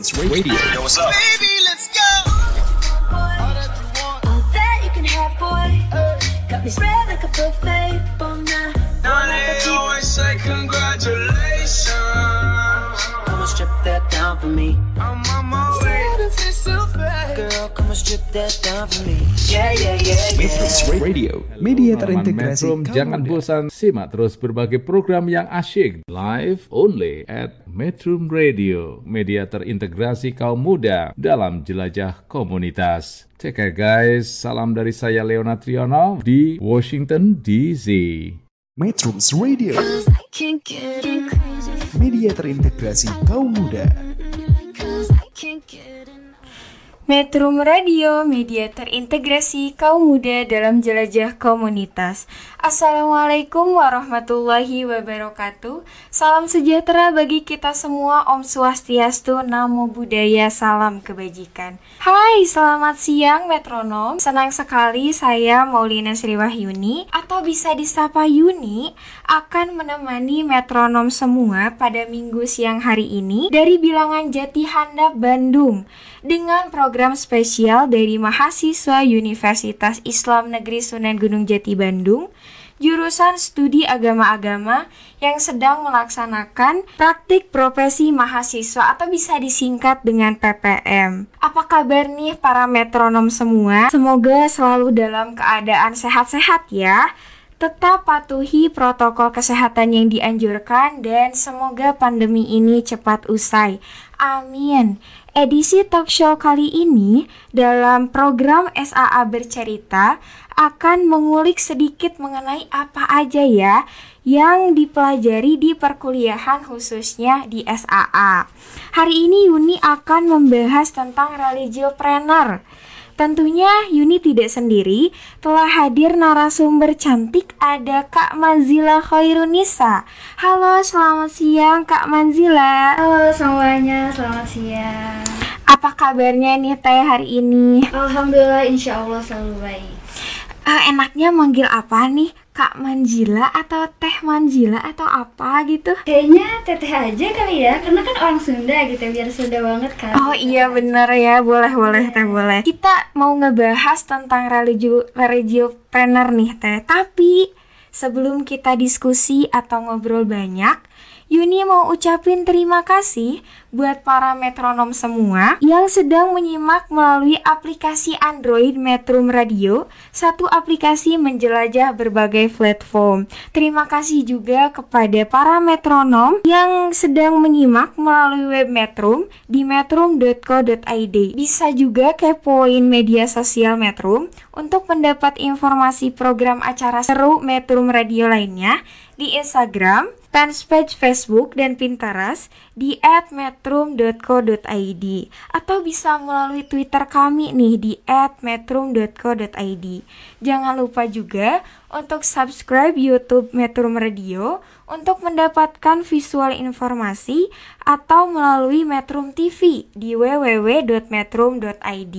Radio. Yo, what's up? Baby, let's go. All that you can have, boy. Got me spread like a buffet. Bon now. Now they always say congratulations. Come and strip that down for me. I'm on Metro Radio. Media terintegrasi Metro, jangan bosan simak terus berbagai program yang asyik live only at Metro Radio, media terintegrasi kaum muda dalam jelajah komunitas. Take care guys, salam dari saya Leona Triono di Washington DC. Metro Radio. Media terintegrasi kaum muda. Metro Radio, media terintegrasi kaum muda dalam jelajah komunitas. Assalamualaikum warahmatullahi wabarakatuh. Salam sejahtera bagi kita semua. Om Swastiastu, Namo Buddhaya, salam kebajikan. Hai, selamat siang metronom. Senang sekali saya Maulina Sriwahyuni atau bisa disapa Yuni akan menemani metronom semua pada minggu siang hari ini dari bilangan Jati Handap Bandung dengan program spesial dari mahasiswa Universitas Islam Negeri Sunan Gunung Jati Bandung jurusan studi agama-agama yang sedang melaksanakan praktik profesi mahasiswa atau bisa disingkat dengan PPM. Apa kabar nih para metronom semua? Semoga selalu dalam keadaan sehat-sehat ya. Tetap patuhi protokol kesehatan yang dianjurkan dan semoga pandemi ini cepat usai. Amin. Edisi talk show kali ini dalam program SAA Bercerita akan mengulik sedikit mengenai apa aja ya yang dipelajari di perkuliahan khususnya di SAA. Hari ini Yuni akan membahas tentang religiopreneur. Tentunya Yuni tidak sendiri, telah hadir narasumber cantik ada Kak Manzila Khairunisa. Halo, selamat siang Kak Manzila. Halo semuanya, selamat siang. Apa kabarnya nih Teh hari ini? Alhamdulillah, insya Allah selalu baik. Eh, enaknya manggil apa nih? Kak Manzila atau Teh Manzila atau apa gitu? Kayaknya teteh aja kali ya, karena kan orang Sunda gitu, biar Sunda banget kan. Oh iya bener ya, boleh boleh Teh boleh. Kita mau ngebahas tentang religio religiopreneur nih Teh. Tapi sebelum kita diskusi atau ngobrol banyak, Yuni mau ucapin terima kasih buat para metronom semua yang sedang menyimak melalui aplikasi Android Metrum Radio, satu aplikasi menjelajah berbagai platform. Terima kasih juga kepada para metronom yang sedang menyimak melalui web Metrum di metrum.co.id. Bisa juga kepoin media sosial Metrum untuk mendapat informasi program acara seru Metrum Radio lainnya di Instagram, fanpage Facebook dan Pinterest di @metrum.co.id atau bisa melalui Twitter kami nih di @metrum.co.id. Jangan lupa juga untuk subscribe YouTube Metrum Radio untuk mendapatkan visual informasi atau melalui Metrum TV di www.metrum.id.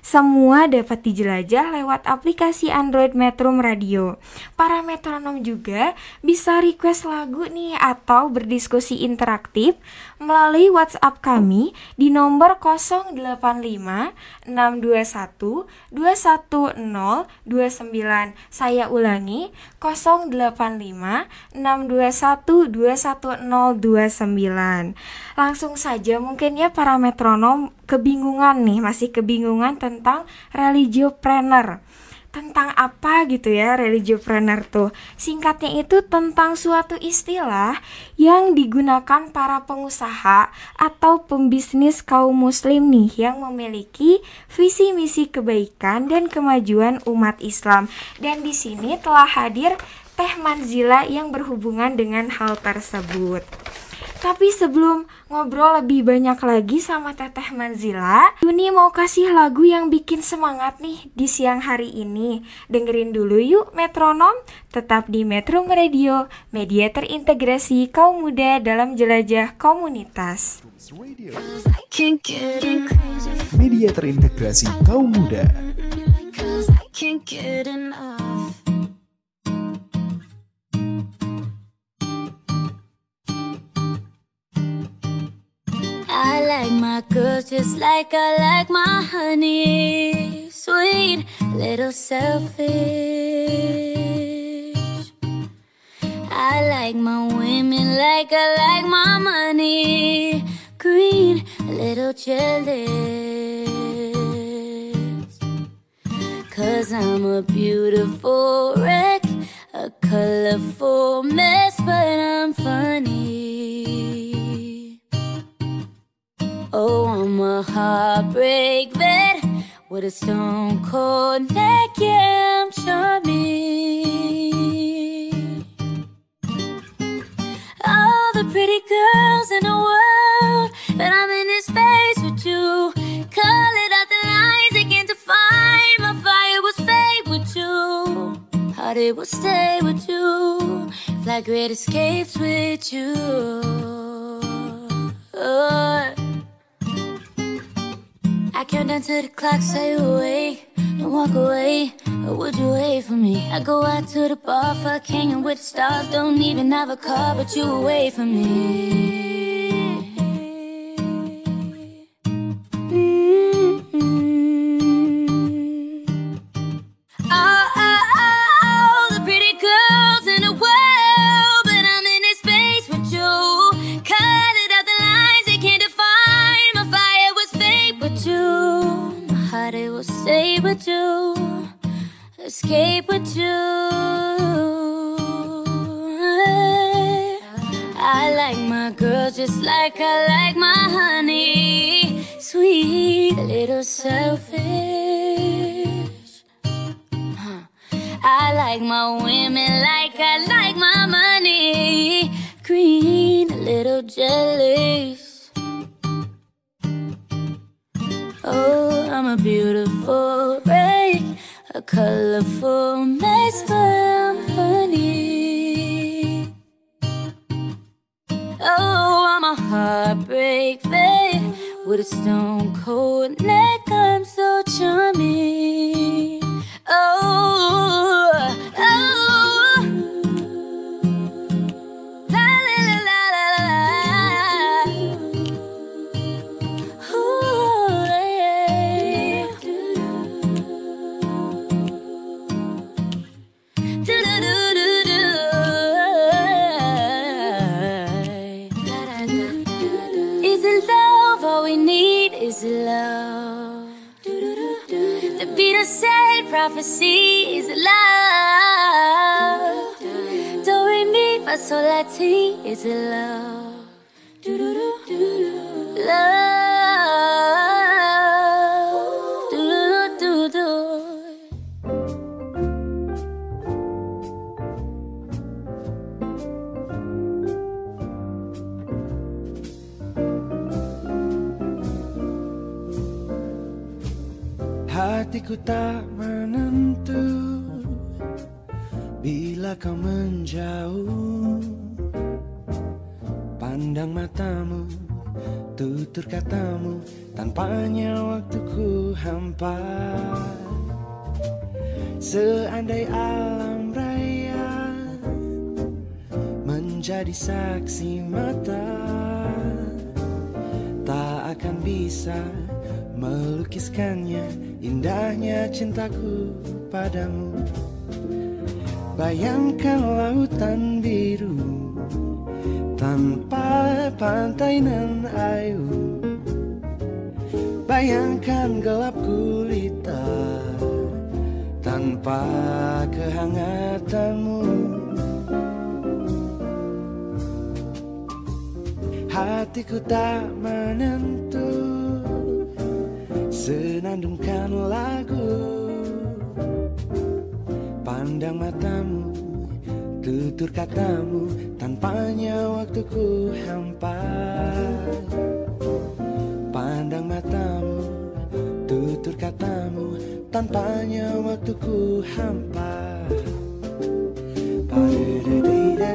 Semua dapat dijelajah lewat aplikasi Android Metrum Radio. Para metronom juga bisa request lagu nih atau berdiskusi interaktif melalui WhatsApp kami di nomor 085 621 210 29. Saya ulangi 085 621 21029. Langsung saja mungkin ya para metronom kebingungan nih, masih kebingungan tentang religiopreneur. Tentang apa gitu ya religiopreneur tuh? Singkatnya itu tentang suatu istilah yang digunakan para pengusaha atau pembisnis kaum muslim nih Yang memiliki visi misi kebaikan dan kemajuan umat Islam. Dan di sini telah hadir Teh Manzila yang berhubungan dengan hal tersebut tapi sebelum ngobrol lebih banyak lagi sama Teteh Manzila, Yuni mau kasih lagu yang bikin semangat nih di siang hari ini. Dengerin dulu yuk metronom, tetap di Metro Radio, media terintegrasi kaum muda dalam jelajah komunitas. Media terintegrasi kaum muda. Like my girls just like I like my honey. Sweet, little selfish. I like my women like I like my money. Green, little jealous. Cause I'm a beautiful wreck, a colorful mess, but I'm funny. Oh, I'm a heartbreak vet with a stone cold neck, yeah, I'm charming. All the pretty girls in the world, but I'm in this space with you. Call it out the lines, they can't define. My fire was fade with you. Heart it will stay with you. Fly great escapes with you. Oh. I count down to the clock, say away. Don't walk away, or would you wait for me? I go out to the bar, fuck hanging with the stars. Don't even have a car, but you away from me. Stay with you. Escape with you. I like my girls just like I like my honey. Sweet, little selfish. Huh. I like my women like I like my money. Green, a little jealous. Oh, I'm a beautiful wreck, a colorful mess, for I'm. Oh, I'm a heartbreak babe with a stone cold neck. I'm so charming. Oh, oh. Said prophecy is love. Do re mi fa sol la ti is love. Love. Hatiku tak menentu Bila kau menjauh. Pandang matamu Tutur katamu Tanpanya waktuku hampa Seandai alam raya Menjadi saksi mata Tak akan bisa melukiskannya indahnya cintaku padamu. Bayangkan lautan biru tanpa pantai nan ayu Bayangkan gelap gulita tanpa kehangatanmu. Hatiku tak menentu Senandungkan lagu. Pandang matamu Tutur katamu Tanpanya waktuku hampa. Pandang matamu Tutur katamu Tanpanya waktuku hampa. Da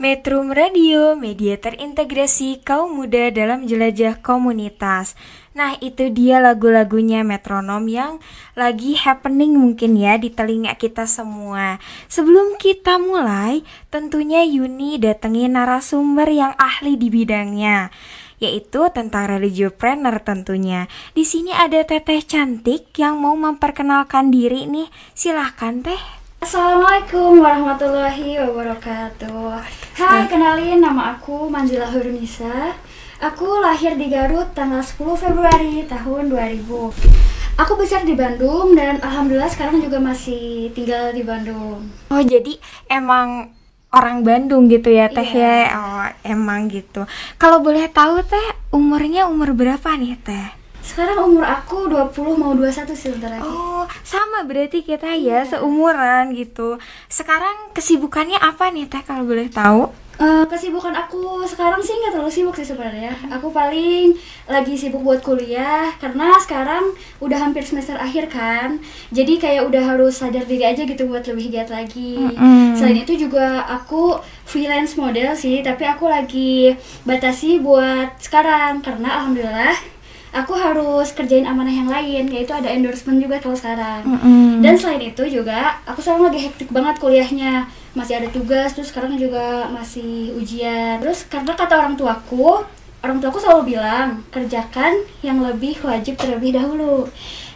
Metrum Radio, media terintegrasi kaum muda dalam jelajah komunitas. Nah, itu dia lagu-lagunya metronom yang lagi happening mungkin ya di telinga kita semua. Sebelum kita mulai, tentunya Yuni datengin narasumber yang ahli di bidangnya yaitu tentang religiopreneur tentunya. Di sini ada Teteh cantik yang mau memperkenalkan diri nih. Silahkan Teh. Assalamualaikum warahmatullahi wabarakatuh. Hai, kenalin nama aku Manzila Hurnisa Aku lahir di Garut tanggal 10 Februari tahun 2000 Aku besar di Bandung dan Alhamdulillah sekarang juga masih tinggal di Bandung. Oh jadi emang orang Bandung gitu ya teh Iya. ya? Oh emang gitu. Kalau boleh tahu teh umurnya umur berapa nih teh? Sekarang umur aku 20 mau 21 sih sebentar lagi Oh sama berarti kita ya seumuran gitu Sekarang kesibukannya apa nih teh kalau boleh tahu? Eh, kesibukan aku sekarang sih nggak terlalu sibuk sih sebenarnya. Aku paling lagi sibuk buat kuliah karena sekarang udah hampir semester akhir kan. Jadi kayak udah harus sadar diri aja gitu buat lebih giat lagi. Mm-mm. Selain itu juga aku freelance model sih, tapi aku lagi batasi buat sekarang karena alhamdulillah aku harus kerjain amanah yang lain yaitu ada endorsement juga kalau sekarang. Mm-mm. Dan selain itu juga aku sekarang lagi hektik banget kuliahnya. Masih ada tugas, terus sekarang juga masih ujian. Terus karena kata orang tuaku, orang tuaku selalu bilang, kerjakan yang lebih wajib terlebih dahulu.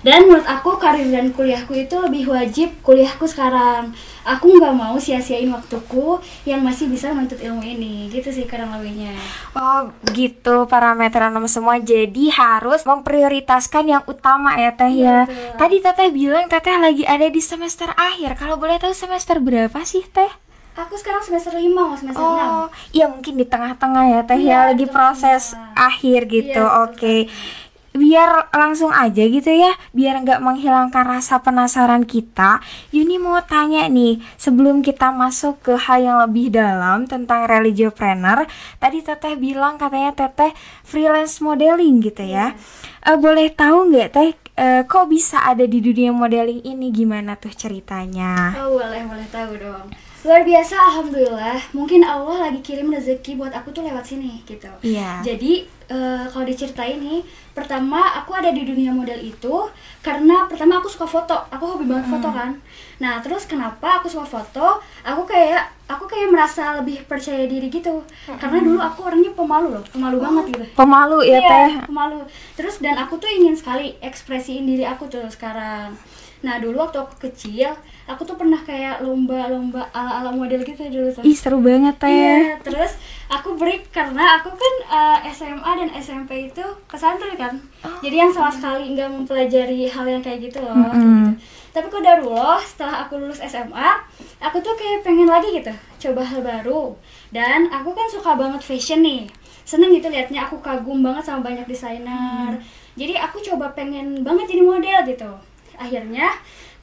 Dan menurut aku karir dan kuliahku itu lebih wajib kuliahku sekarang. Aku nggak mau sia-siain waktuku yang masih bisa menuntut ilmu ini. Gitu sih kurang lebihnya. Oh gitu para metronom semua jadi harus memprioritaskan yang utama ya teh ya. betul. Tadi teteh bilang teteh lagi ada di semester akhir. Kalau boleh tahu semester berapa sih teh? Aku sekarang semester 5 mau semester 6. Oh iya mungkin di tengah-tengah ya teh Iya, ya lagi betul, proses tengah. akhir gitu. Iya, betul Oke. Biar langsung aja gitu ya, biar nggak menghilangkan rasa penasaran kita. Yuni mau tanya nih, sebelum kita masuk ke hal yang lebih dalam tentang religiopreneur, tadi teteh bilang katanya teteh freelance modeling gitu ya. Eh, boleh tahu nggak teh, eh, kok bisa ada di dunia modeling ini? Gimana tuh ceritanya? Oh boleh boleh tahu dong. Luar biasa alhamdulillah. Mungkin Allah lagi kirim rezeki buat aku tuh lewat sini gitu. Iya. Jadi eh, kalau diceritain nih, pertama aku ada di dunia model itu karena pertama aku suka foto. Aku hobi banget foto kan. Nah, terus kenapa aku suka foto? Aku kayak aku kayak merasa lebih percaya diri gitu. Karena dulu aku orangnya pemalu loh, pemalu banget gitu. Pemalu ya Iya, teh. pemalu. Terus dan aku tuh ingin sekali ekspresiin diri aku tuh sekarang. Nah dulu waktu aku kecil, aku tuh pernah kayak lomba-lomba ala-ala model gitu dulu tuh. Ih seru banget teh. Iya, terus aku break karena aku kan eh, SMA dan SMP itu pesantren kan. Jadi yang sama sekali nggak mempelajari hal yang kayak gitu loh. kayak gitu. Tapi kodarullah setelah aku lulus SMA, aku tuh kayak pengen lagi gitu, coba hal baru. Dan aku kan suka banget fashion nih. Seneng gitu liatnya, aku kagum banget sama banyak desainer. Jadi aku coba pengen banget jadi model gitu. Akhirnya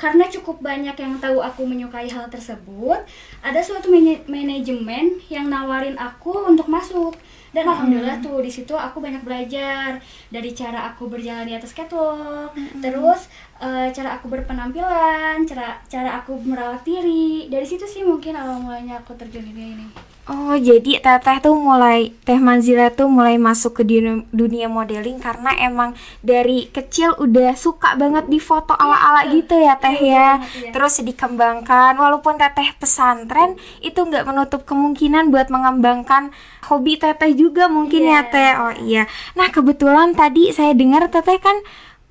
karena cukup banyak yang tahu aku menyukai hal tersebut, ada suatu manajemen yang nawarin aku untuk masuk. Dan alhamdulillah tuh di situ aku banyak belajar dari cara aku berjalan di atas catwalk, terus eh, cara aku berpenampilan, cara cara aku merawat diri. Dari situ sih mungkin awal mulanya aku terjun di ini. Oh, jadi Teteh tuh mulai Teh Manzila tuh mulai masuk ke dunia, dunia modeling karena emang dari kecil udah suka banget di foto ala-ala gitu ya Teh ya. Terus dikembangkan walaupun Teteh pesantren itu nggak menutup kemungkinan buat mengembangkan hobi Teteh juga mungkin ya Teh. Oh iya. Nah, kebetulan tadi saya dengar Teteh kan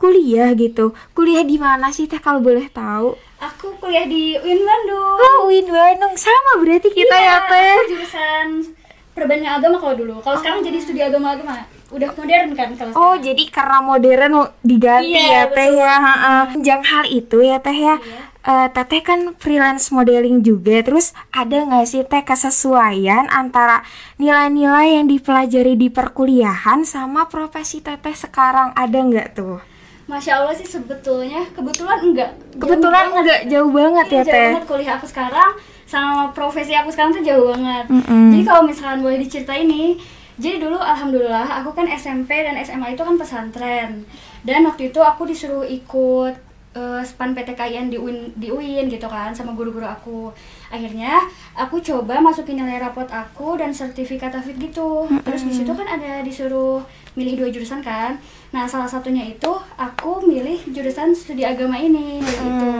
kuliah gitu. Kuliah di mana sih Teh kalau boleh tahu? Aku kuliah di UIN Bandung. Oh, Win Bandung sama berarti kita ya Iya, Teh. Aku jurusan perbandingan agama kalau dulu. Kalau sekarang jadi studi agama-agama. Udah modern kan kalau Oh, sekarang. jadi karena modern diganti Iya, ya Teh ya. heeh. Jangan hal itu ya Teh ya. Eh, teteh kan freelance modeling juga. Terus ada nggak sih Teh kesesuaian antara nilai-nilai yang dipelajari di perkuliahan sama profesi Teteh sekarang ada nggak tuh? Masya Allah sih sebetulnya kebetulan enggak. Jauh Kebetulan banget. nggak jauh banget Iya, ya jauh Teh. banget kuliah aku sekarang sama profesi aku sekarang tuh jauh banget. Mm-mm. Jadi kalau misalkan boleh diceritain nih, jadi dulu alhamdulillah aku kan SMP dan SMA itu kan pesantren. Dan waktu itu aku disuruh ikut eh, span PTKIN di UIN, di UIN gitu kan sama guru-guru aku. Akhirnya aku coba masukin nilai rapot aku dan sertifikat tafid gitu. Terus di situ kan ada disuruh milih dua jurusan kan. Nah, salah satunya itu aku milih jurusan studi agama ini gitu.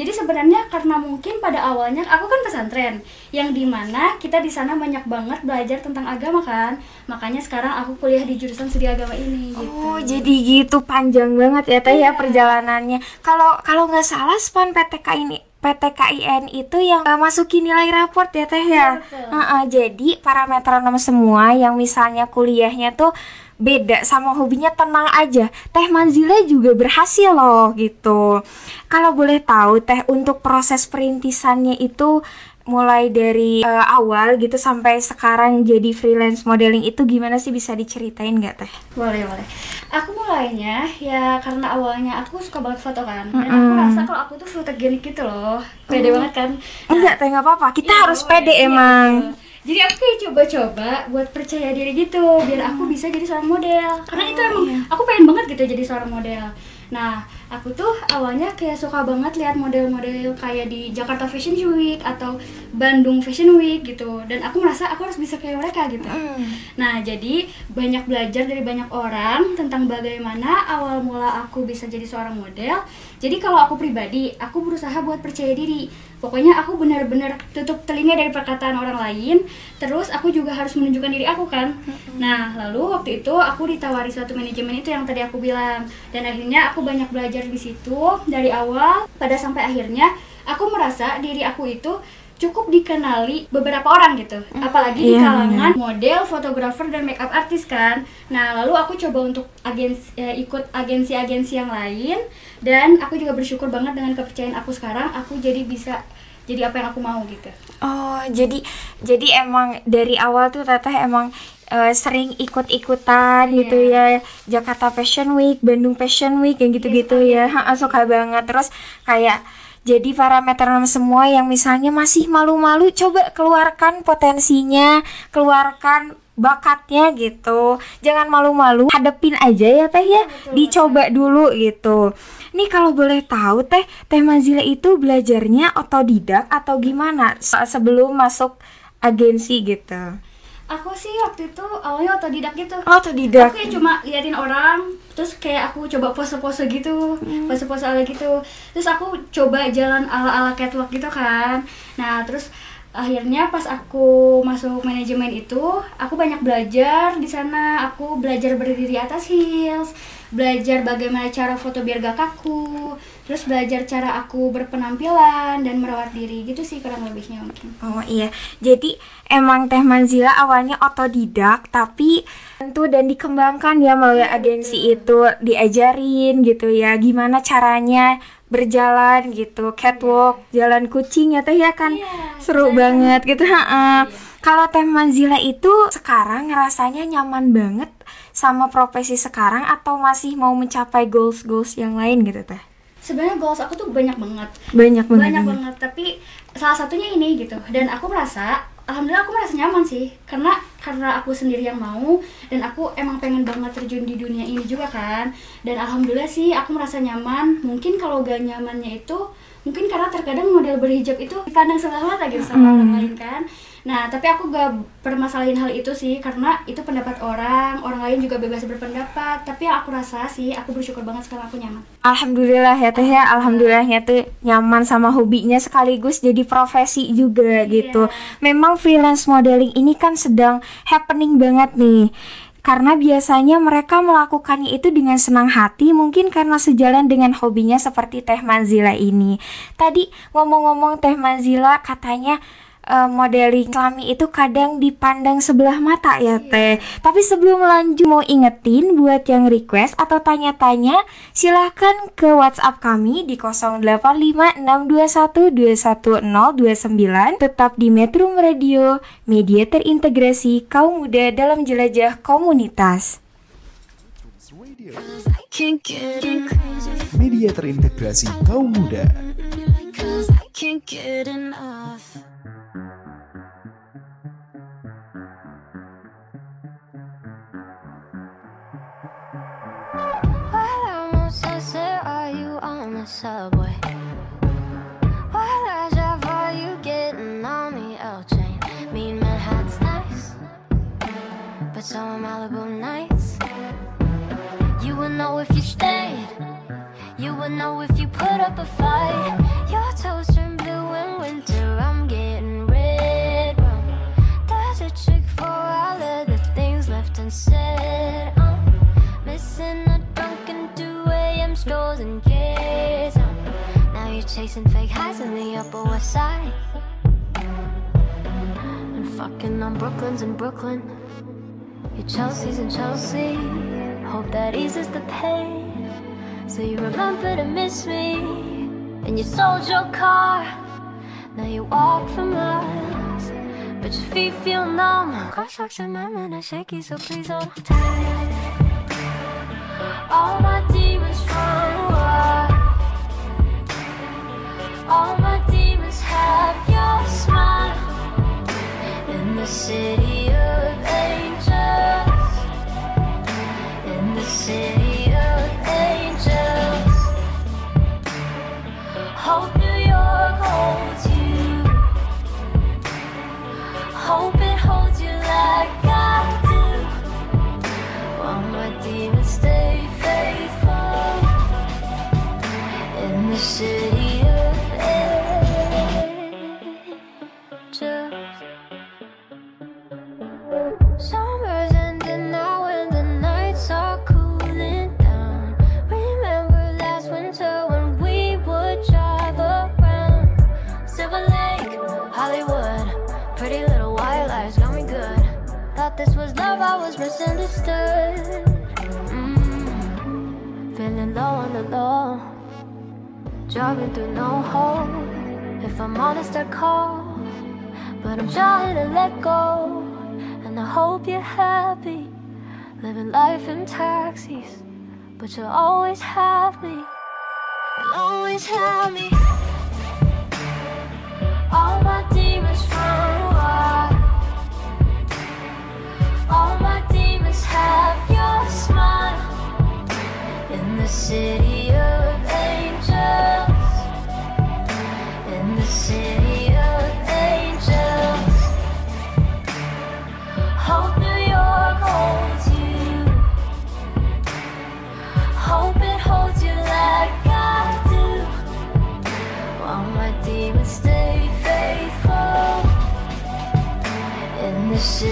Jadi sebenarnya karena mungkin pada awalnya aku kan pesantren yang di mana kita di sana banyak banget belajar tentang agama kan. Makanya sekarang aku kuliah di jurusan studi agama ini gitu. Oh, jadi gitu panjang banget ya Teh ya Iya. perjalanannya. Kalau kalau nggak salah span PTK ini PTKIN itu yang eh, masukin nilai raport ya Teh ya. Iya, betul. Heeh, jadi para metronom semua yang misalnya kuliahnya tuh beda sama hobinya tenang aja. Teh Manzila juga berhasil loh gitu. Kalau boleh tahu Teh untuk proses perintisannya itu mulai dari eh, awal gitu sampai sekarang jadi freelance modeling itu gimana sih bisa diceritain nggak Teh? Boleh, boleh. Aku mulainya ya karena awalnya aku suka banget foto kan. Dan aku rasa kalau aku tuh fotogenik gitu loh. Pede banget kan. Enggak, teh nggak apa-apa. Kita Iya, harus pede Iya, emang. gitu. Jadi aku kayak coba-coba buat percaya diri gitu biar aku bisa jadi seorang model. Karena itu emang aku pengen banget gitu jadi seorang model. Nah, aku tuh awalnya kayak suka banget lihat model-model kayak di Jakarta Fashion Week atau Bandung Fashion Week gitu. Dan aku merasa aku harus bisa kayak mereka gitu. Nah, jadi banyak belajar dari banyak orang tentang bagaimana awal mula aku bisa jadi seorang model. Jadi kalau aku pribadi, aku berusaha buat percaya diri. Pokoknya aku benar-benar tutup telinga dari perkataan orang lain. Terus aku juga harus menunjukkan diri aku kan. Nah, lalu waktu itu aku ditawari suatu manajemen itu yang tadi aku bilang. Dan akhirnya aku banyak belajar di situ dari awal pada sampai akhirnya aku merasa diri aku itu cukup dikenali beberapa orang gitu. Apalagi di iya, kalangan model, fotografer dan makeup artist kan. Nah lalu aku coba untuk agensi eh, ikut agensi-agensi yang lain dan aku juga bersyukur banget dengan kepercayaan aku sekarang aku jadi bisa jadi apa yang aku mau gitu. Oh, jadi jadi emang dari awal tuh Teteh emang eh, sering ikut-ikutan gitu ya. Jakarta Fashion Week, Bandung Fashion Week yang gitu-gitu ya. Ha, suka banget. Terus kayak jadi para metronom semua yang misalnya masih malu-malu coba keluarkan potensinya, keluarkan bakatnya gitu. Jangan malu-malu, hadepin aja ya Teh ya. Dicoba dulu gitu. Nih kalau boleh tahu Teh, Teh Manzila itu belajarnya otodidak atau gimana se- sebelum masuk agensi gitu? Aku sih waktu itu awalnya otodidak gitu. Otodidak. aku kayak cuma liatin orang terus kayak aku coba pose-pose gitu pose-pose ala gitu. Terus aku coba jalan ala-ala catwalk gitu kan. Nah terus akhirnya pas aku masuk manajemen itu aku banyak belajar di sana. Aku belajar berdiri di atas heels belajar bagaimana cara foto biar gak kaku terus belajar cara aku berpenampilan dan merawat diri gitu sih kurang lebihnya mungkin. Oh iya, jadi emang Teh Manzila awalnya otodidak, tapi tentu dan dikembangkan ya melalui agensi itu diajarin gitu ya, gimana caranya berjalan gitu, catwalk, jalan kucing ya Teh ya kan, seru banget gitu. ha Kalau Teh Manzila itu sekarang ngerasanya nyaman banget sama profesi sekarang atau masih mau mencapai goals-goals yang lain gitu Teh? Sebenarnya goals aku tuh banyak banget. Banyak banget. banyak banget tapi salah satunya ini gitu. Dan aku merasa alhamdulillah aku merasa nyaman sih. Karena karena aku sendiri yang mau dan aku emang pengen banget terjun di dunia ini juga kan. Dan alhamdulillah sih aku merasa nyaman. Mungkin kalau gak nyamannya itu mungkin karena terkadang model berhijab itu dipandang sebelah mata gitu sama orang lain kan Nah, tapi aku gak permasalahin hal itu sih karena itu pendapat orang, orang lain juga bebas berpendapat. Tapi yang aku rasa sih, aku bersyukur banget sekarang aku nyaman. Alhamdulillah ya teh ya, alhamdulillahnya tuh nyaman sama hobinya sekaligus jadi profesi juga gitu. Memang freelance modeling ini kan sedang happening banget nih. Karena biasanya mereka melakukannya itu dengan senang hati, mungkin karena sejalan dengan hobinya seperti Teh Manzila ini. Tadi ngomong-ngomong Teh Manzila katanya eh, modeling islami itu kadang dipandang sebelah mata ya teh. Tapi sebelum lanjut mau ingetin buat yang request atau tanya-tanya silahkan ke WhatsApp kami di 085621210029 tetap di Metro Radio, media terintegrasi kaum muda dalam jelajah komunitas. Media terintegrasi kaum muda. The subway? I drive, are you getting on the L train? Manhattan's nice, but so are Malibu nights. You would know if you stayed. You would know if you put up a fight. Your toes turn blue in winter. I'm getting red rum. There's a trick for all of the things left unsaid. I'm missing a drunken 2 a.m. strolls and chasing fake highs in the Upper West Side. And fucking on Brooklyn's in Brooklyn. Your Chelsea's in Chelsea. Hope that eases the pain. So you remember to miss me. And you sold your car. Now you walk for miles. But your feet feel numb. And my men are shaky, so please hold tight. All my demons All my demons have your smile. In the city of angels. In the city of angels. Hope New York holds you. Hope it holds you like I do. While my demons stay faithful. In the city I'm to let go. And I hope you're happy living life in taxis. But you'll always have me. You'll always have me. All my demons run wild. All my demons have your smile. In the city Baru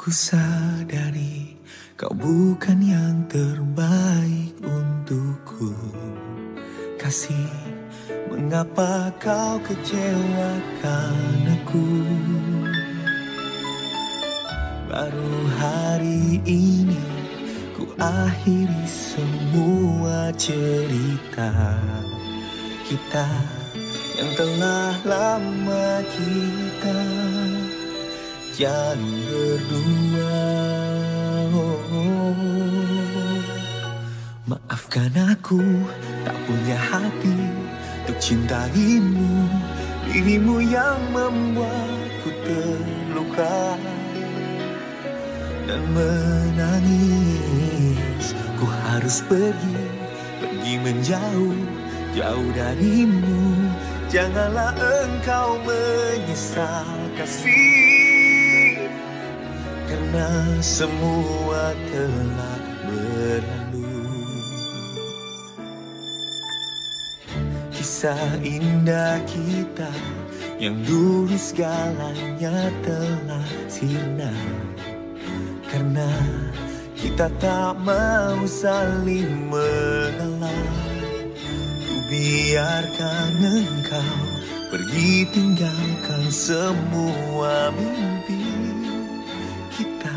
ku sadari kau bukan yang terbaik untukku. Kasih, mengapa kau kecewakan aku? Baru hari ini ku akhiri semua cerita Kita yang telah lama kita jalin berdua Maafkan aku tak punya hati Untuk cintaimu. Dirimu yang membuatku terluka Dan menangis. Ku harus pergi Pergi menjauh Jauh darimu. Janganlah engkau menyesal kasih Karena semua telah berlalu. Kisah indah kita Yang dulu segalanya telah sirna Karena kita tak mau saling mengalah. Ku biarkan engkau pergi tinggalkan semua mimpi kita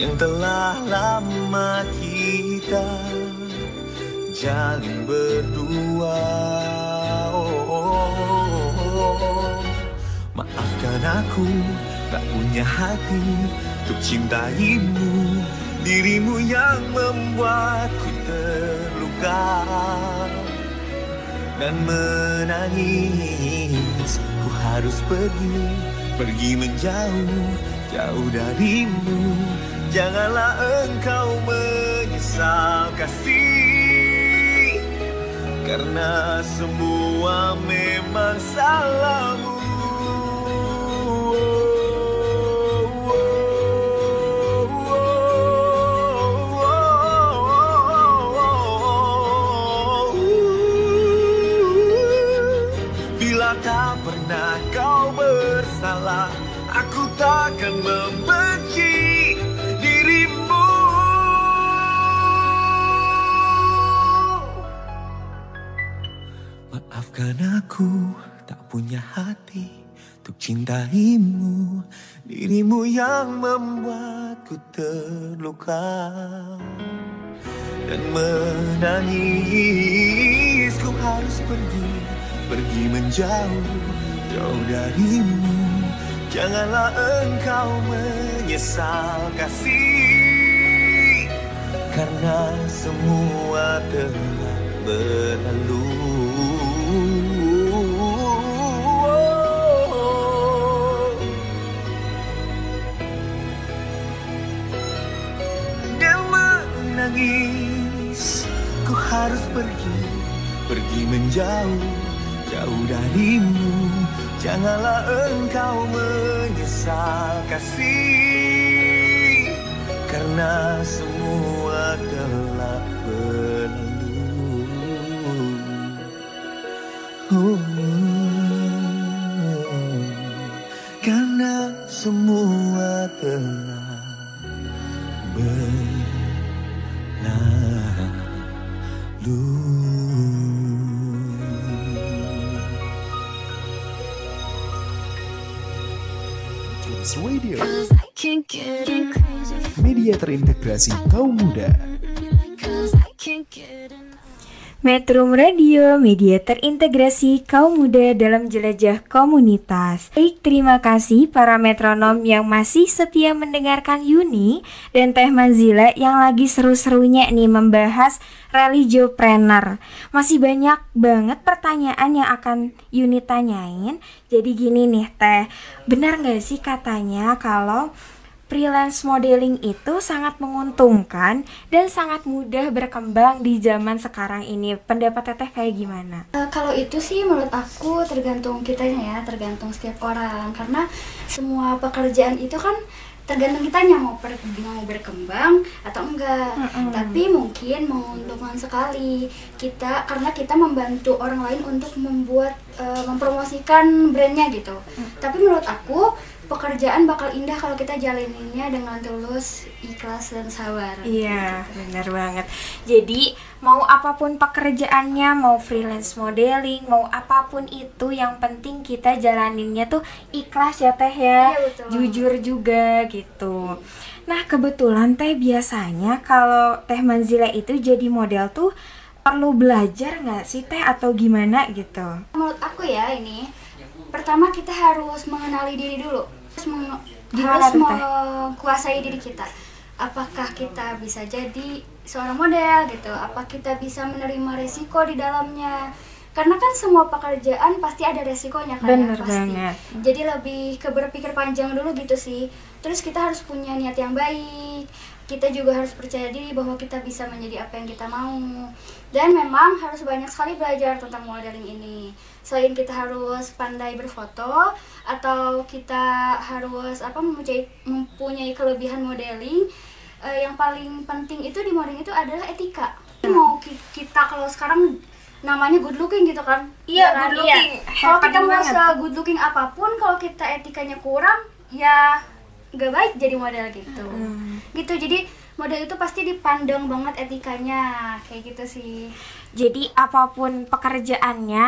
Yang telah lama kita jalin berdua. Oh, oh, oh, oh. Maafkan aku tak punya hati untuk cintaimu. Dirimu yang membuatku terluka Dan menangis. Ku harus pergi, pergi menjauh Jauh darimu Janganlah engkau menyesal kasih. Karena semua memang salahmu aku tak punya hati Untuk cintaimu. Dirimu yang membuatku terluka Dan menangis. Ku harus pergi Pergi menjauh Jauh darimu. Janganlah engkau menyesal kasih Karena semua telah berlalu menangis Ku harus pergi Pergi menjauh Jauh darimu. Janganlah engkau menyesal kasih Karena semua telah berlalu. Oh, Karena semua telah terintegrasi kaum muda Metro Radio, media terintegrasi kaum muda dalam jelajah komunitas. Baik, terima kasih para metronom yang masih setia mendengarkan Yuni dan Teh Manzila yang lagi seru-serunya nih membahas religiopreneur. Masih banyak banget pertanyaan yang akan Yuni tanyain. Jadi gini nih Teh, benar nggak sih katanya kalau freelance modeling itu sangat menguntungkan dan sangat mudah berkembang di zaman sekarang ini. Pendapat Teteh kayak gimana? Eh, kalau itu sih menurut aku tergantung kitanya ya, tergantung setiap orang karena semua pekerjaan itu kan tergantung kitanya mau per, mau berkembang atau enggak. Tapi mungkin menguntungkan sekali kita karena kita membantu orang lain untuk membuat eh, mempromosikan brandnya gitu. Tapi menurut aku pekerjaan bakal indah kalau kita jalaninnya dengan tulus, ikhlas dan sabar. Iya, benar banget. Jadi, mau apa pun pekerjaannya, mau freelance modeling, mau apa pun itu, yang penting kita jalaninnya tuh ikhlas ya Teh ya. Iya, betul. Jujur juga gitu. Nah, kebetulan Teh biasanya kalau Teh Manzila itu jadi model tuh perlu belajar nggak sih Teh atau gimana gitu? Menurut aku ya ini pertama kita harus mengenali diri dulu. Harus meng- Gimana harus menguasai diri kita. Apakah kita bisa jadi seorang model gitu? Apa kita bisa menerima resiko di dalamnya? Karena kan semua pekerjaan pasti ada resikonya kan ya, Bener pasti. banget. jadi lebih ke berpikir panjang dulu gitu sih. Terus kita harus punya niat yang baik. Kita juga harus percaya diri bahwa kita bisa menjadi apa yang kita mau. Dan memang harus banyak sekali belajar tentang modeling ini selain kita harus pandai berfoto atau kita harus apa mempunyai mempunyai kelebihan modeling eh, yang paling penting itu di modeling itu adalah etika. Mau ki- kita kalau sekarang namanya good looking gitu kan? Iya, Ya kan? good looking. kalau kita mau se good looking apa pun kalau kita etikanya kurang ya nggak baik jadi model gitu. Hmm. gitu. Jadi model itu pasti dipandang banget etikanya. Kayak gitu sih. Jadi apa pun pekerjaannya,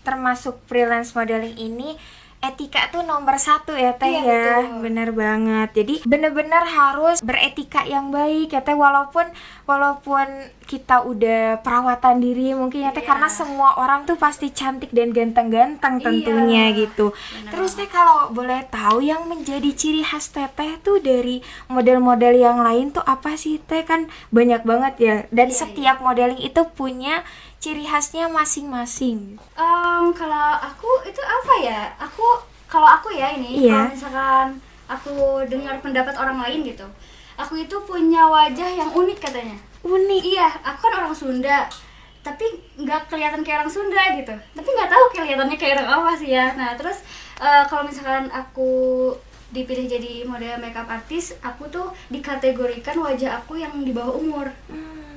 termasuk freelance modeling ini, etika tuh nomor satu ya teh Iya, ya, betul. bener banget. Jadi bener-bener harus beretika yang baik ya teh, walaupun walaupun kita udah perawatan diri mungkin ya teh, Iya. karena semua orang tuh pasti cantik dan ganteng-ganteng tentunya Iya, gitu. bener Terus teh kalau boleh tahu yang menjadi ciri khas teteh tuh dari model-model yang lain tuh apa sih teh kan banyak banget ya dan Iya, setiap modeling itu punya ciri khasnya masing-masing. Em, kalau aku itu apa ya aku kalau aku ya ini Iya. kalau misalkan aku dengar pendapat orang lain gitu aku itu punya wajah yang unik katanya Unik. iya aku kan orang Sunda tapi nggak kelihatan kayak orang Sunda gitu tapi nggak tahu kelihatannya kayak orang apa sih ya nah terus eh, kalau misalkan aku dipilih jadi model makeup artist aku tuh dikategorikan wajah aku yang di bawah umur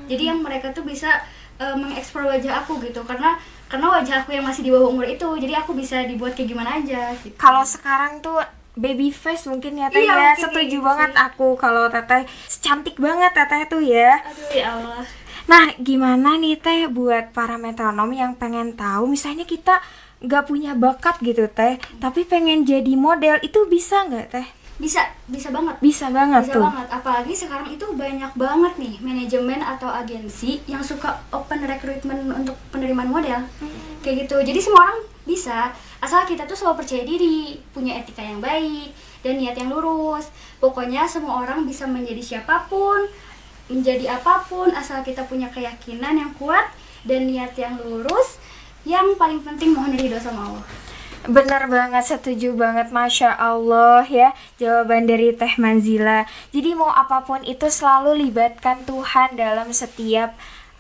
jadi yang mereka tuh bisa eh, mengeksplor wajah aku gitu karena karena wajah aku yang masih di bawah umur itu jadi aku bisa dibuat kayak gimana aja gitu. Kalau sekarang tuh baby face mungkin ya teh Iya, ya. Setuju gitu banget sih. aku kalau teteh cantik banget teteh tuh ya. aduh ya Allah Nah, gimana nih teh buat para metronom yang pengen tahu misalnya kita nggak punya bakat gitu teh, tapi pengen jadi model itu bisa nggak teh? Bisa bisa banget. Bisa banget bisa tuh. banget. Apalagi sekarang itu banyak banget nih manajemen atau agensi yang suka open recruitment untuk penerimaan model. Kayak gitu. Jadi semua orang bisa. Asal kita tuh selalu percaya diri punya etika yang baik dan niat yang lurus. Pokoknya semua orang bisa menjadi siapa pun menjadi apa pun asal kita punya keyakinan yang kuat dan niat yang lurus. Yang paling penting mohon ridho sama Allah Benar banget, setuju banget, masya Allah ya jawaban dari Teh Manzila. Jadi mau apa pun itu selalu libatkan Tuhan dalam setiap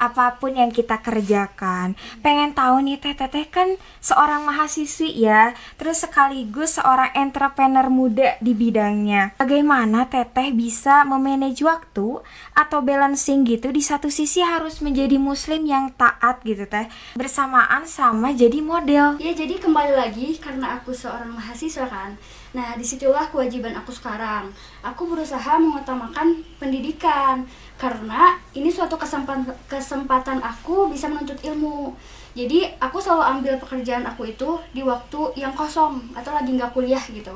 apa pun yang kita kerjakan. Pengen tahu nih Teh Teteh kan seorang mahasiswi ya, terus sekaligus seorang entrepreneur muda di bidangnya. Bagaimana Teteh bisa memanage waktu atau balancing gitu di satu sisi harus menjadi muslim yang taat gitu Teh, bersamaan sama jadi model. Ya jadi kembali lagi karena aku seorang mahasiswa kan. Nah di situlah kewajiban aku sekarang. Aku berusaha mengutamakan pendidikan karena ini suatu kesempatan kesempatan aku bisa menuntut ilmu. Jadi aku selalu ambil pekerjaan aku itu di waktu yang kosong atau lagi nggak kuliah gitu.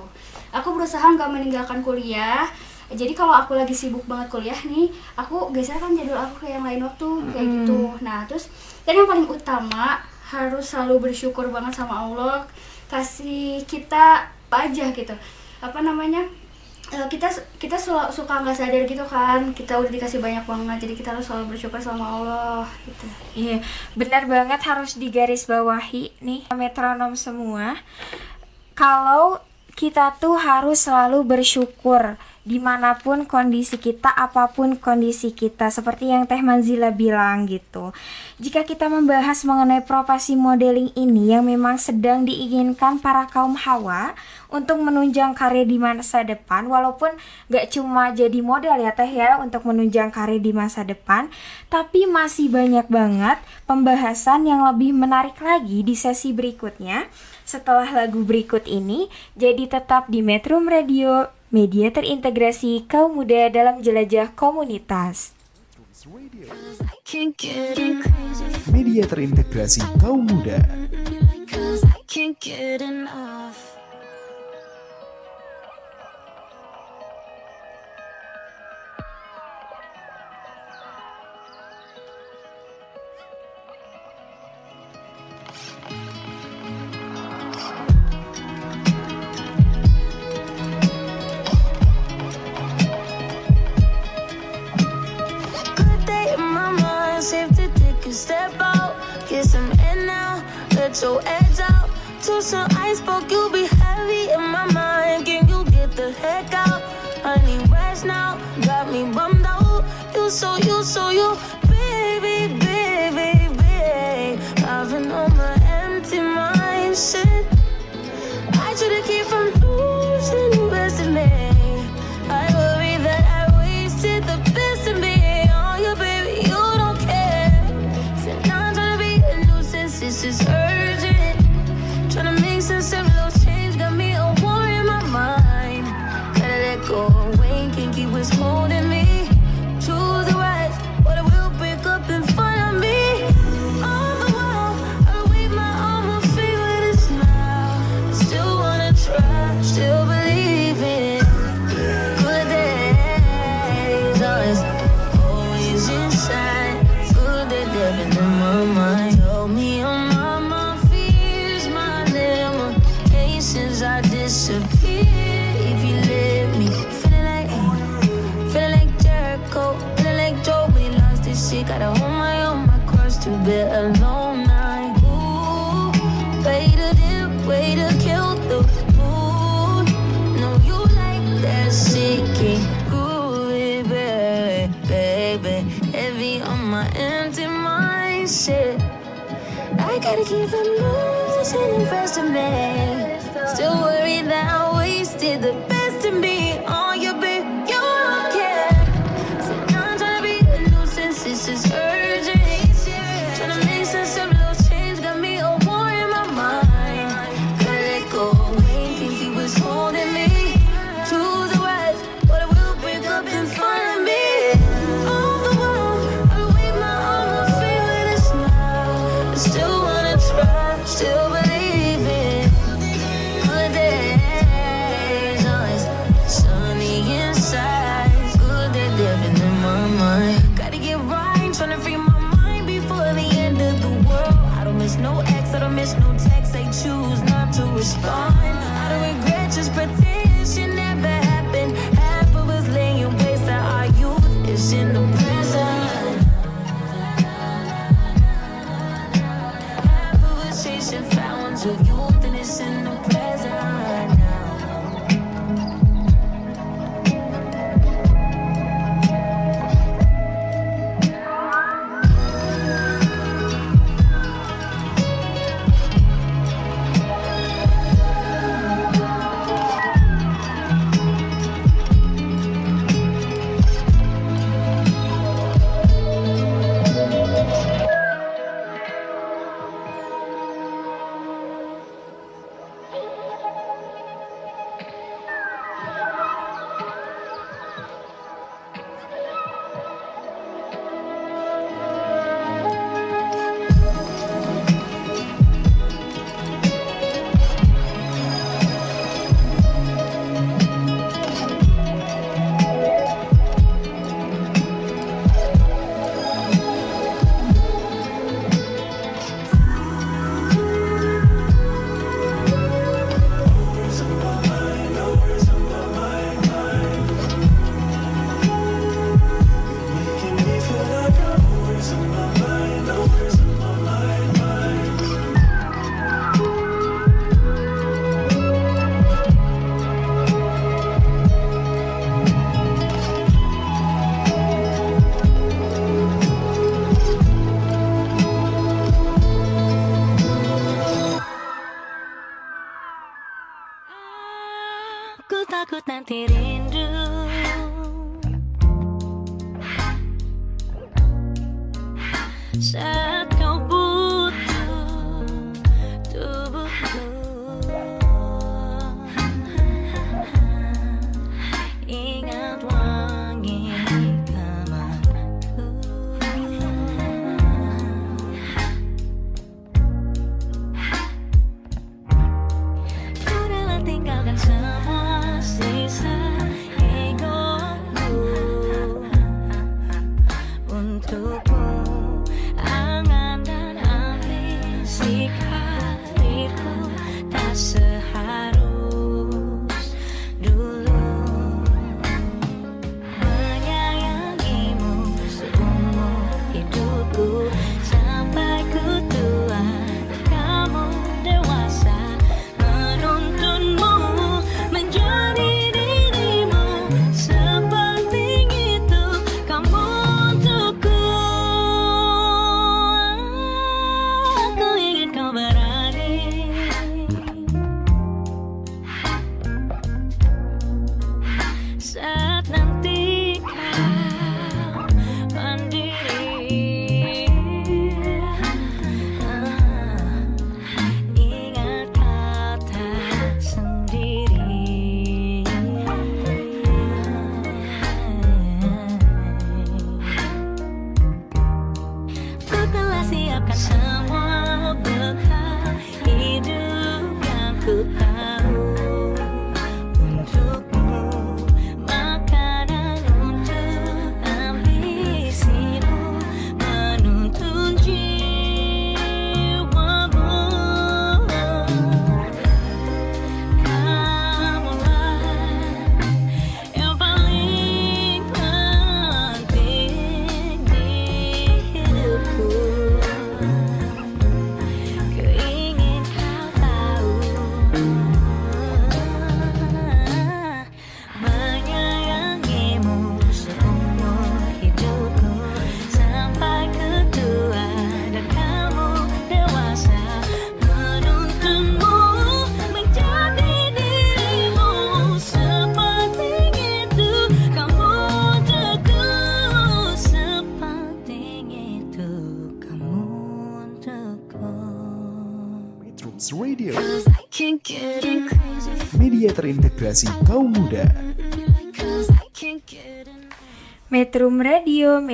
Aku berusaha nggak meninggalkan kuliah. Jadi kalau aku lagi sibuk banget kuliah nih, aku geserkan jadwal aku ke yang lain waktu kayak gitu. Nah terus dan yang paling utama harus selalu bersyukur banget sama Allah kasih kita apa aja gitu apa namanya kita kita sel- suka nggak sadar gitu kan. Kita udah dikasih banyak banget jadi kita harus selalu bersyukur sama Allah gitu. Iya, benar banget harus digarisbawahi nih metronom semua. Kalau kita tuh harus selalu bersyukur di mana pun kondisi kita, apa pun kondisi kita, seperti yang Teh Manzila bilang gitu. Jika kita membahas mengenai profesi modeling ini yang memang sedang diinginkan para kaum hawa untuk menunjang karir di masa depan, walaupun gak cuma jadi model ya Teh ya untuk menunjang karir di masa depan, tapi masih banyak banget pembahasan yang lebih menarik lagi di sesi berikutnya setelah lagu berikut ini. Jadi tetap di Metro Radio, media terintegrasi kaum muda dalam jelajah komunitas. Media terintegrasi kaum muda. unsafe to take a step out. Get some air now, let your edge out. To some iceberg, you'll be heavy in my mind. Can you get the heck out? Honey, rest now, got me bummed out. You so, you so, you, baby, baby, baby. I've been on my empty mind, shit.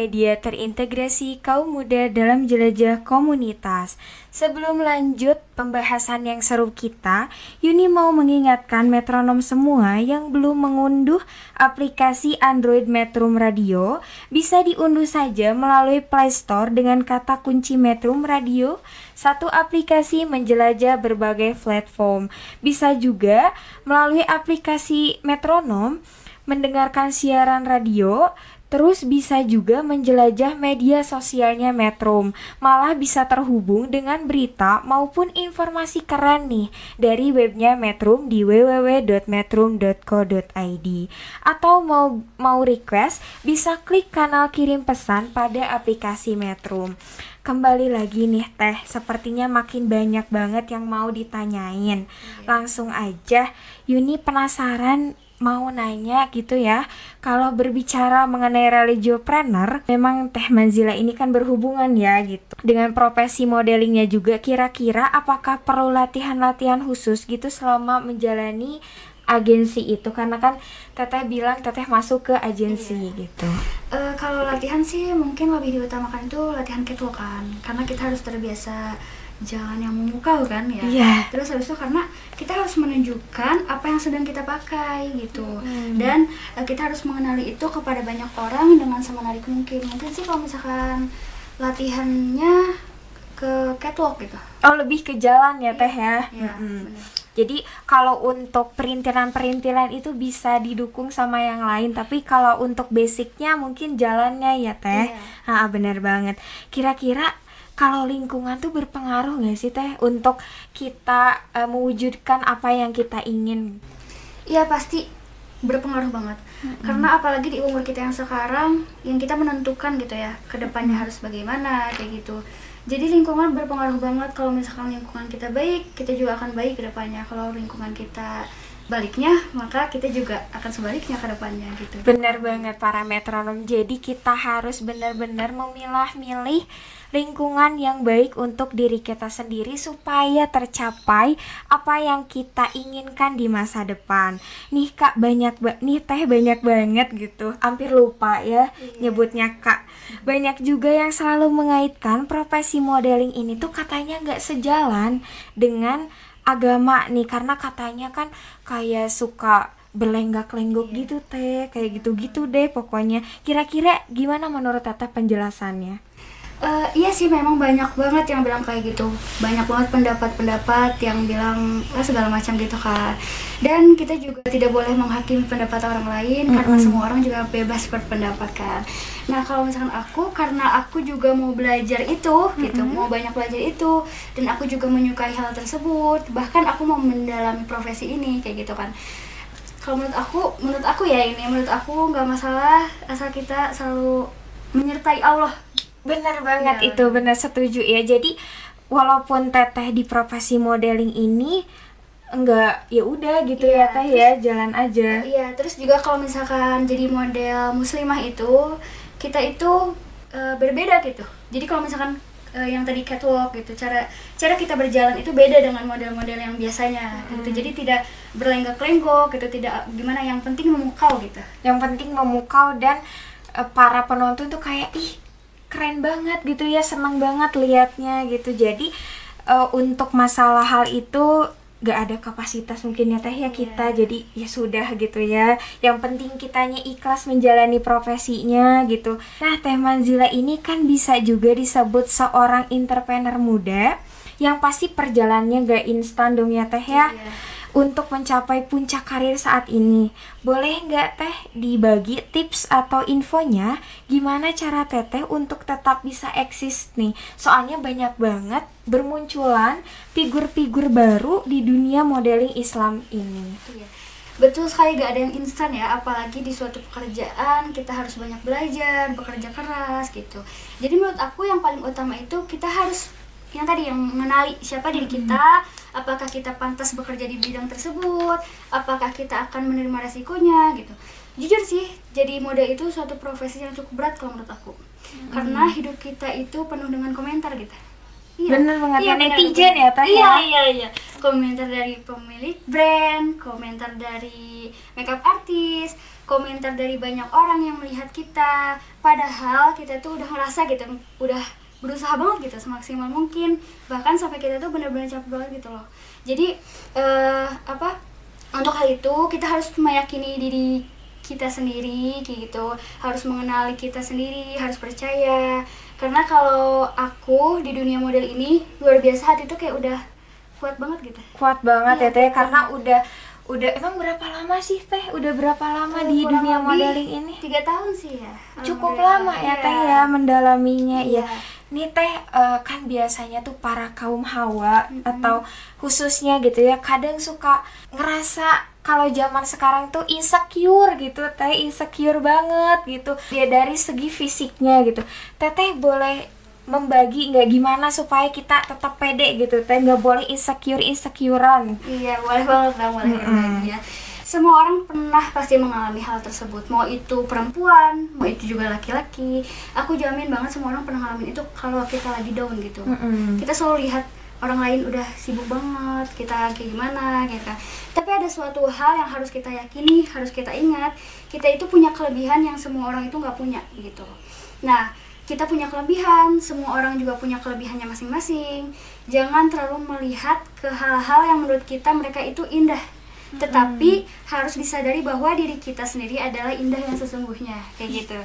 Media terintegrasi kaum muda dalam jelajah komunitas. Sebelum lanjut pembahasan yang seru kita, Yuni mau mengingatkan metronom semua yang belum mengunduh aplikasi Android Metrum Radio, bisa diunduh saja melalui Play Store dengan kata kunci Metrum Radio. Satu aplikasi menjelajah berbagai platform. Bisa juga melalui aplikasi Metronom mendengarkan siaran radio, terus bisa juga menjelajah media sosialnya Metrum. Malah bisa terhubung dengan berita maupun informasi keren nih dari webnya Metrum di www.metrum.co.id. Atau mau mau request bisa klik kanal kirim pesan pada aplikasi Metrum. Kembali lagi nih Teh, sepertinya makin banyak banget yang mau ditanyain. Langsung aja, Yuni penasaran mau nanya gitu ya. Kalau berbicara mengenai religiopreneur memang Teh Manzila ini kan berhubungan ya gitu. Dengan profesi modelingnya juga kira-kira apakah perlu latihan-latihan khusus gitu selama menjalani agensi itu? Karena kan Teteh bilang Teteh masuk ke agensi gitu. Eh, kalau latihan sih mungkin lebih diutamakan itu latihan catwalk kan. Karena kita harus terbiasa jalan yang memukau kan ya Iya. terus habis itu karena kita harus menunjukkan apa yang sedang kita pakai gitu Hmm. dan eh, kita harus mengenali itu kepada banyak orang dengan semenarik mungkin mungkin sih kalau misalkan latihannya ke catwalk gitu Oh lebih ke jalan ya Teh ya Iya, Mm-mm. benar. Jadi kalau untuk perintilan-perintilan itu bisa didukung sama yang lain, tapi kalau untuk basicnya mungkin jalannya ya teh. Iya. Ah benar banget. Kira-kira kalau lingkungan tuh berpengaruh nggak sih teh untuk kita eh, mewujudkan apa yang kita ingin? Iya pasti berpengaruh banget. Karena apalagi di umur kita yang sekarang yang kita menentukan gitu ya ke depannya harus bagaimana kayak gitu. Jadi lingkungan berpengaruh banget. Kalau misalkan lingkungan kita baik kita juga akan baik ke depannya kalau lingkungan kita baliknya maka kita juga akan sebaliknya ke depannya gitu. Benar banget para metronom. Jadi kita harus benar-benar memilah-milih lingkungan yang baik untuk diri kita sendiri supaya tercapai apa yang kita inginkan di masa depan. Nih Kak banyak ba- nih Teh banyak banget gitu. Hampir lupa ya nyebutnya Kak. Banyak juga yang selalu mengaitkan profesi modeling ini tuh katanya nggak sejalan dengan agama nih karena katanya kan kayak suka berlenggak-lenggok gitu teh kayak gitu-gitu deh pokoknya kira-kira gimana menurut Tata penjelasannya Eh, iya sih memang banyak banget yang bilang kayak gitu. Banyak banget pendapat-pendapat yang bilang eh, segala macam gitu kan dan kita juga tidak boleh menghakimi pendapat orang lain karena semua orang juga bebas berpendapat kan. Nah kalau misalkan aku karena aku juga mau belajar itu gitu mau banyak belajar itu dan aku juga menyukai hal tersebut bahkan aku mau mendalami profesi ini kayak gitu kan. Kalau menurut aku menurut aku ya ini menurut aku nggak masalah asal kita selalu menyertai Allah bener banget Iya. itu bener setuju ya jadi walaupun Teteh di profesi modeling ini enggak ya udah gitu ya Iya, Teh ya jalan aja Iya, terus juga kalau misalkan jadi model muslimah itu kita itu eh, berbeda gitu. Jadi kalau misalkan eh, yang tadi catwalk gitu, cara cara kita berjalan itu beda dengan model-model yang biasanya gitu. Jadi tidak berlenggak-lenggok gitu, tidak gimana yang penting memukau gitu. yang penting memukau dan eh, para penonton tuh kayak ih keren banget gitu ya seneng banget liatnya gitu. Jadi eh, untuk masalah hal itu gak ada kapasitas mungkin ya teh ya kita. Jadi ya sudah gitu ya. Yang penting kitanya ikhlas menjalani profesinya gitu. Nah teh Manzila ini kan bisa juga disebut seorang entrepreneur muda yang pasti perjalannya gak instan dong ya teh ya untuk mencapai puncak karir saat ini. Boleh nggak teh dibagi tips atau infonya gimana cara teteh untuk tetap bisa eksis nih? Soalnya banyak banget bermunculan figur-figur baru di dunia modeling Islam ini. Iya. Betul sekali gak ada yang instan ya, apalagi di suatu pekerjaan kita harus banyak belajar, bekerja keras gitu. Jadi menurut aku yang paling utama itu kita harus yang tadi yang mengenali siapa diri kita, apakah kita pantas bekerja di bidang tersebut, apakah kita akan menerima resikonya gitu. Jujur sih, jadi model itu suatu profesi yang cukup berat kalau menurut aku. Karena hidup kita itu penuh dengan komentar gitu. Bener banget ya, bener, netizen bener. ya, Teh, Iya, ya? iya, iya. Komentar dari pemilik brand, komentar dari makeup artis, komentar dari banyak orang yang melihat kita. Padahal kita tuh udah ngerasa gitu, udah berusaha banget gitu semaksimal mungkin. Bahkan sampai kita tuh bener-bener capek banget gitu loh. Jadi eh apa? Untuk hal itu kita harus meyakini diri kita sendiri kayak gitu harus mengenali kita sendiri harus percaya karena kalau aku di dunia model ini luar biasa hati tuh kayak udah kuat banget gitu Kuat banget Iya, ya Teh karena udah udah emang berapa lama sih Teh? Udah berapa lama di Kurang dunia modeling ini? tiga tahun sih ya Cukup lama ya Iya. Teh ya mendalaminya ya. Iya. Nih Teh eh, kan biasanya tuh para kaum hawa atau khususnya gitu ya kadang suka ngerasa kalau zaman sekarang tuh insecure gitu Teh insecure banget gitu. Ya dari segi fisiknya gitu. Teteh boleh membagi nggak gimana supaya kita tetap pede gitu Teh nggak boleh insecure insecurean. Iya, boleh banget bang, boleh banget ya. Semua orang pernah pasti mengalami hal tersebut. Mau itu perempuan, mau itu juga laki-laki. Aku jamin banget semua orang pernah ngalamin itu kalau kita lagi down gitu. Mm-mm. Kita selalu lihat orang lain udah sibuk banget, kita kayak gimana gitu kan. Tapi ada suatu hal yang harus kita yakini, harus kita ingat. Kita itu punya kelebihan yang semua orang itu nggak punya gitu. Nah, kita punya kelebihan, semua orang juga punya kelebihannya masing-masing. Jangan terlalu melihat ke hal-hal yang menurut kita mereka itu indah. Tetapi harus disadari bahwa diri kita sendiri adalah indah yang sesungguhnya, kayak gitu.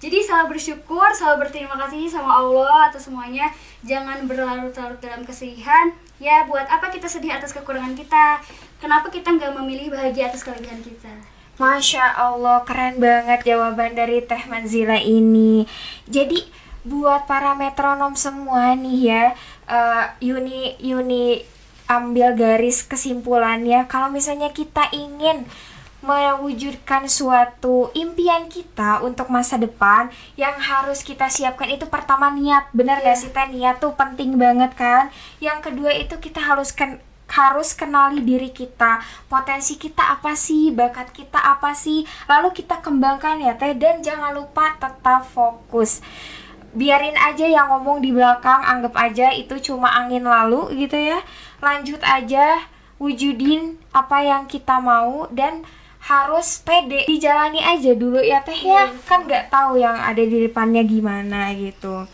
Jadi selalu bersyukur, selalu berterima kasih sama Allah atas semuanya. Jangan berlarut-larut dalam kesedihan. Ya, buat apa kita sedih atas kekurangan kita? Kenapa kita nggak memilih bahagia atas kelebihan kita? Masya Allah, keren banget jawaban dari Teh Manzila ini. Jadi buat para metronom semua nih ya, eh, Yuni Yuni ambil garis kesimpulannya. Kalau misalnya kita ingin mewujudkan suatu impian kita untuk masa depan yang harus kita siapkan itu pertama niat benar gak sih teh niat tuh penting banget kan yang kedua itu kita harus ken- harus kenali diri kita. Potensi kita apa sih? Bakat kita apa sih? Lalu kita kembangkan ya teh. Dan jangan lupa tetap fokus. Biarin aja yang ngomong di belakang anggap aja itu cuma angin lalu gitu ya. Lanjut aja wujudin apa yang kita mau dan harus pede. Dijalani aja dulu ya teh ya. Kan nggak tahu yang ada di depannya gimana gitu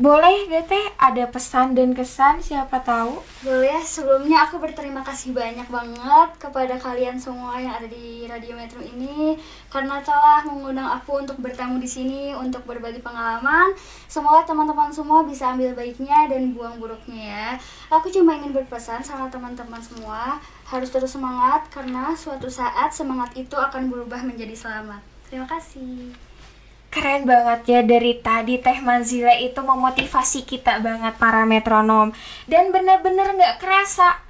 boleh gak teh ada pesan dan kesan siapa tahu Boleh, sebelumnya aku berterima kasih banyak banget kepada kalian semua yang ada di Radio Metro ini karena telah mengundang aku untuk bertamu di sini untuk berbagi pengalaman. Semoga teman-teman semua bisa ambil baiknya dan buang buruknya ya. Aku cuma ingin berpesan sama teman-teman semua harus terus semangat karena suatu saat semangat itu akan berubah menjadi selamat. Terima kasih. Keren banget ya dari tadi Teh Manzila itu memotivasi kita banget para metronom Dan bener-bener gak kerasa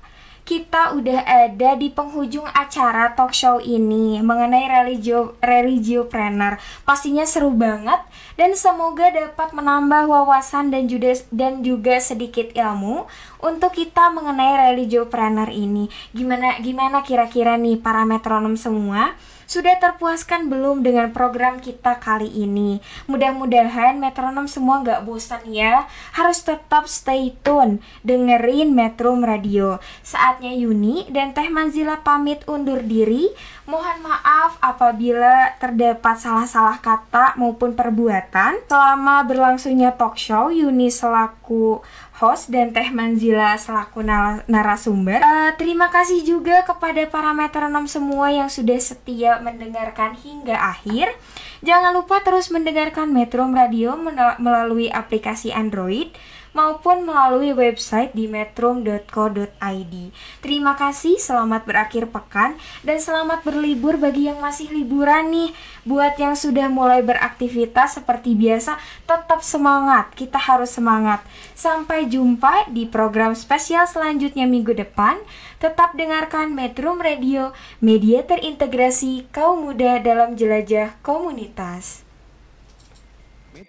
kita udah ada di penghujung acara talk show ini mengenai religio religiopreneur. Pastinya seru banget dan semoga dapat menambah wawasan dan juga dan juga sedikit ilmu untuk kita mengenai religiopreneur ini. Gimana gimana kira-kira nih para metronom semua? Sudah terpuaskan belum dengan program kita kali ini? Mudah-mudahan metronom semua nggak bosan ya. Harus tetap stay tune, dengerin Metrum Radio. Saatnya Yuni dan Teh Manzila pamit undur diri. Mohon maaf apabila terdapat salah-salah kata maupun perbuatan. Selama berlangsungnya talk show, Yuni selaku host dan Teh Manzila selaku nara- narasumber. Eh, terima kasih juga kepada para metronom semua yang sudah setia mendengarkan hingga akhir. Jangan lupa terus mendengarkan Metro Radio melalui aplikasi Android maupun melalui website di metro.co.id. Terima kasih, selamat berakhir pekan dan selamat berlibur bagi yang masih liburan nih. Buat yang sudah mulai beraktivitas seperti biasa, tetap semangat. Kita harus semangat. Sampai jumpa di program spesial selanjutnya minggu depan. Tetap dengarkan Metro Radio, media terintegrasi kaum muda dalam jelajah komunitas.